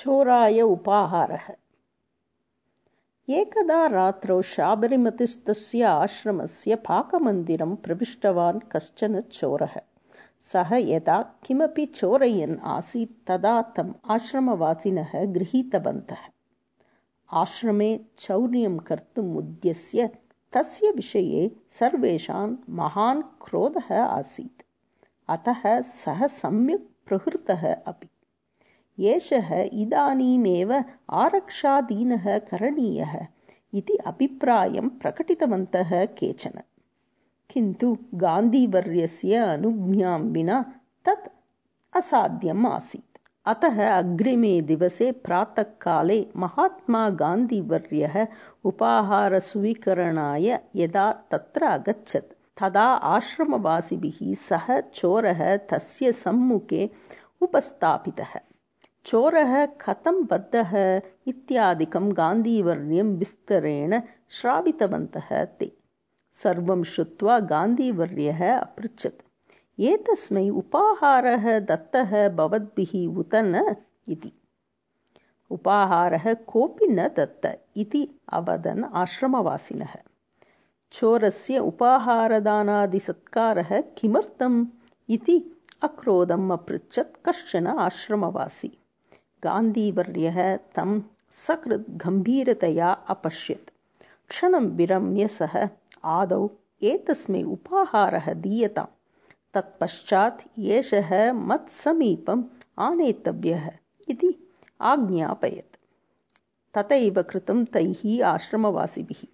चोराय उपाहारः। एकदा रात्रौ शाबरिमतिस्तस्य आश्रमस्य पाकमन्दिरं प्रविष्टवान् कश्चन चोरः। सः यदा किमपि चोरयन् आसीत्, तदा तम् आश्रमवासिनः गृहीतवन्तः। आश्रमे चौर्यं कर्तुम् उद्यस्य तस्य विषये सर्वेषां महान् क्रोधः आसीत्। अतः सः सम्यक् प्रहृतः अपि। एषः इदानीमेव आरक्षाधीनः करणीयः इति अभिप्रायं प्रकटितवन्तः केचन किन्तु गान्धीवर्यस्य अनुज्ञां विना तत् असाध्यम् आसीत् अतः अग्रिमे दिवसे प्रातःकाले महात्मा गान्धीवर्यः उपाहारस्वीकरणाय यदा तत्र अगच्छत् तदा आश्रमवासिभिः सः चोरः तस्य सम्मुखे उपस्थापितः चोरः कथं बद्धः इत्यादिकं गान्धीवर्यं विस्तरेण श्रावितवन्तः ते। सर्वं श्रुत्वा गान्धीवर्यः अपृच्छत्। एतस्मै उपाहारः दत्तः भवद्भिः उत न इति। उपाहारः कोऽपि न दत्त इति अवदन् आश्रमवासिनः। चोरस्य उपाहारदानादिसत्कारः किमर्थम् इति अक्रोधम् अपृच्छत् कश्चन आश्रमवासी। गान्धीवर्यः तं सकृत् गम्भीरतया अपश्यत्। क्षणं विरम्य सः आदौ एतस्मै उपाहारः दीयताम्। तत्पश्चात् एषः मत्समीपम् आनेतव्यः इति आज्ञापयत्। तथैव कृतं तैः आश्रमवासिभिः।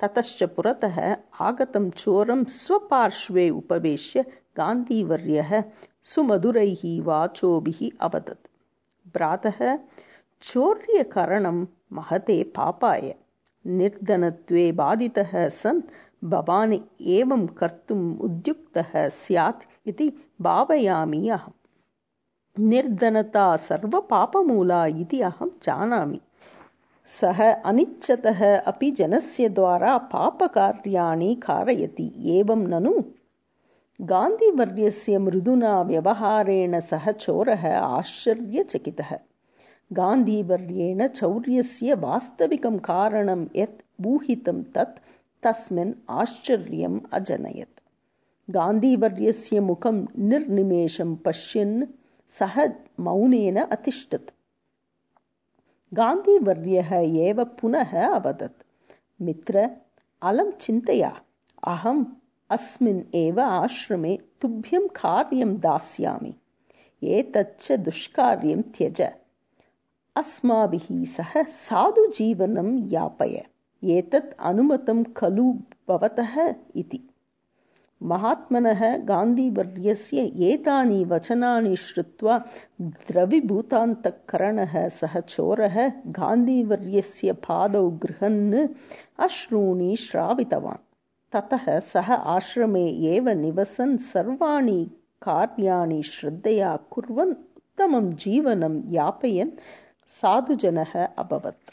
ततश्च पुरतः आगतं चोरं स्वपार्श्वे उपवेश्य गान्धीवर्यः सुमधुरैः वाचोभिः अवदत्। भ्रातः चौर्यकरणं महते पापाय। निर्धनत्वे बाधितः सन् भवान् एवं कर्तुम् उद्युक्तः स्यात् इति भावयामि अहम्। निर्धनता सर्वपापमूला इति अहं जानामि। सः अनिच्छतः अपि जनस्य द्वारा पापकार्याणि कारयति। एवं ननु गान्धीवर्यस्य मृदुना व्यवहारेण सः चोरः आश्चर्यचकितः। गान्धीवर्येण चौर्यस्य वास्तविकं कारणं यत् ऊहितं तत् तस्मिन् आश्चर्यम् अजनयत्। गान्धीवर्यस्य मुखं निर्निमेषं पश्यन् सः मौनेन अतिष्ठत्। गान्धीवर्यः एव पुनः अवदत् मित्र अलं चिन्तया अहम् अस्मिन् एव आश्रमे तुभ्यं कार्यं दास्यामि। एतच्च दुष्कार्यं त्यज। अस्माभिः सह साधुजीवनं यापय। एतत् अनुमतं खलु भवतः इति। महात्मनः गान्धीवर्यस्य एतानि वचनानि श्रुत्वा द्रविभूतान्तःकरणः सः चोरः गान्धीवर्यस्य पादौ गृहन् अश्रूणि श्रावितवान् ततः सः आश्रमे एव निवसन् सर्वाणि कार्याणि श्रद्धया कुर्वन् उत्तमं जीवनं यापयन् साधुजनः अभवत्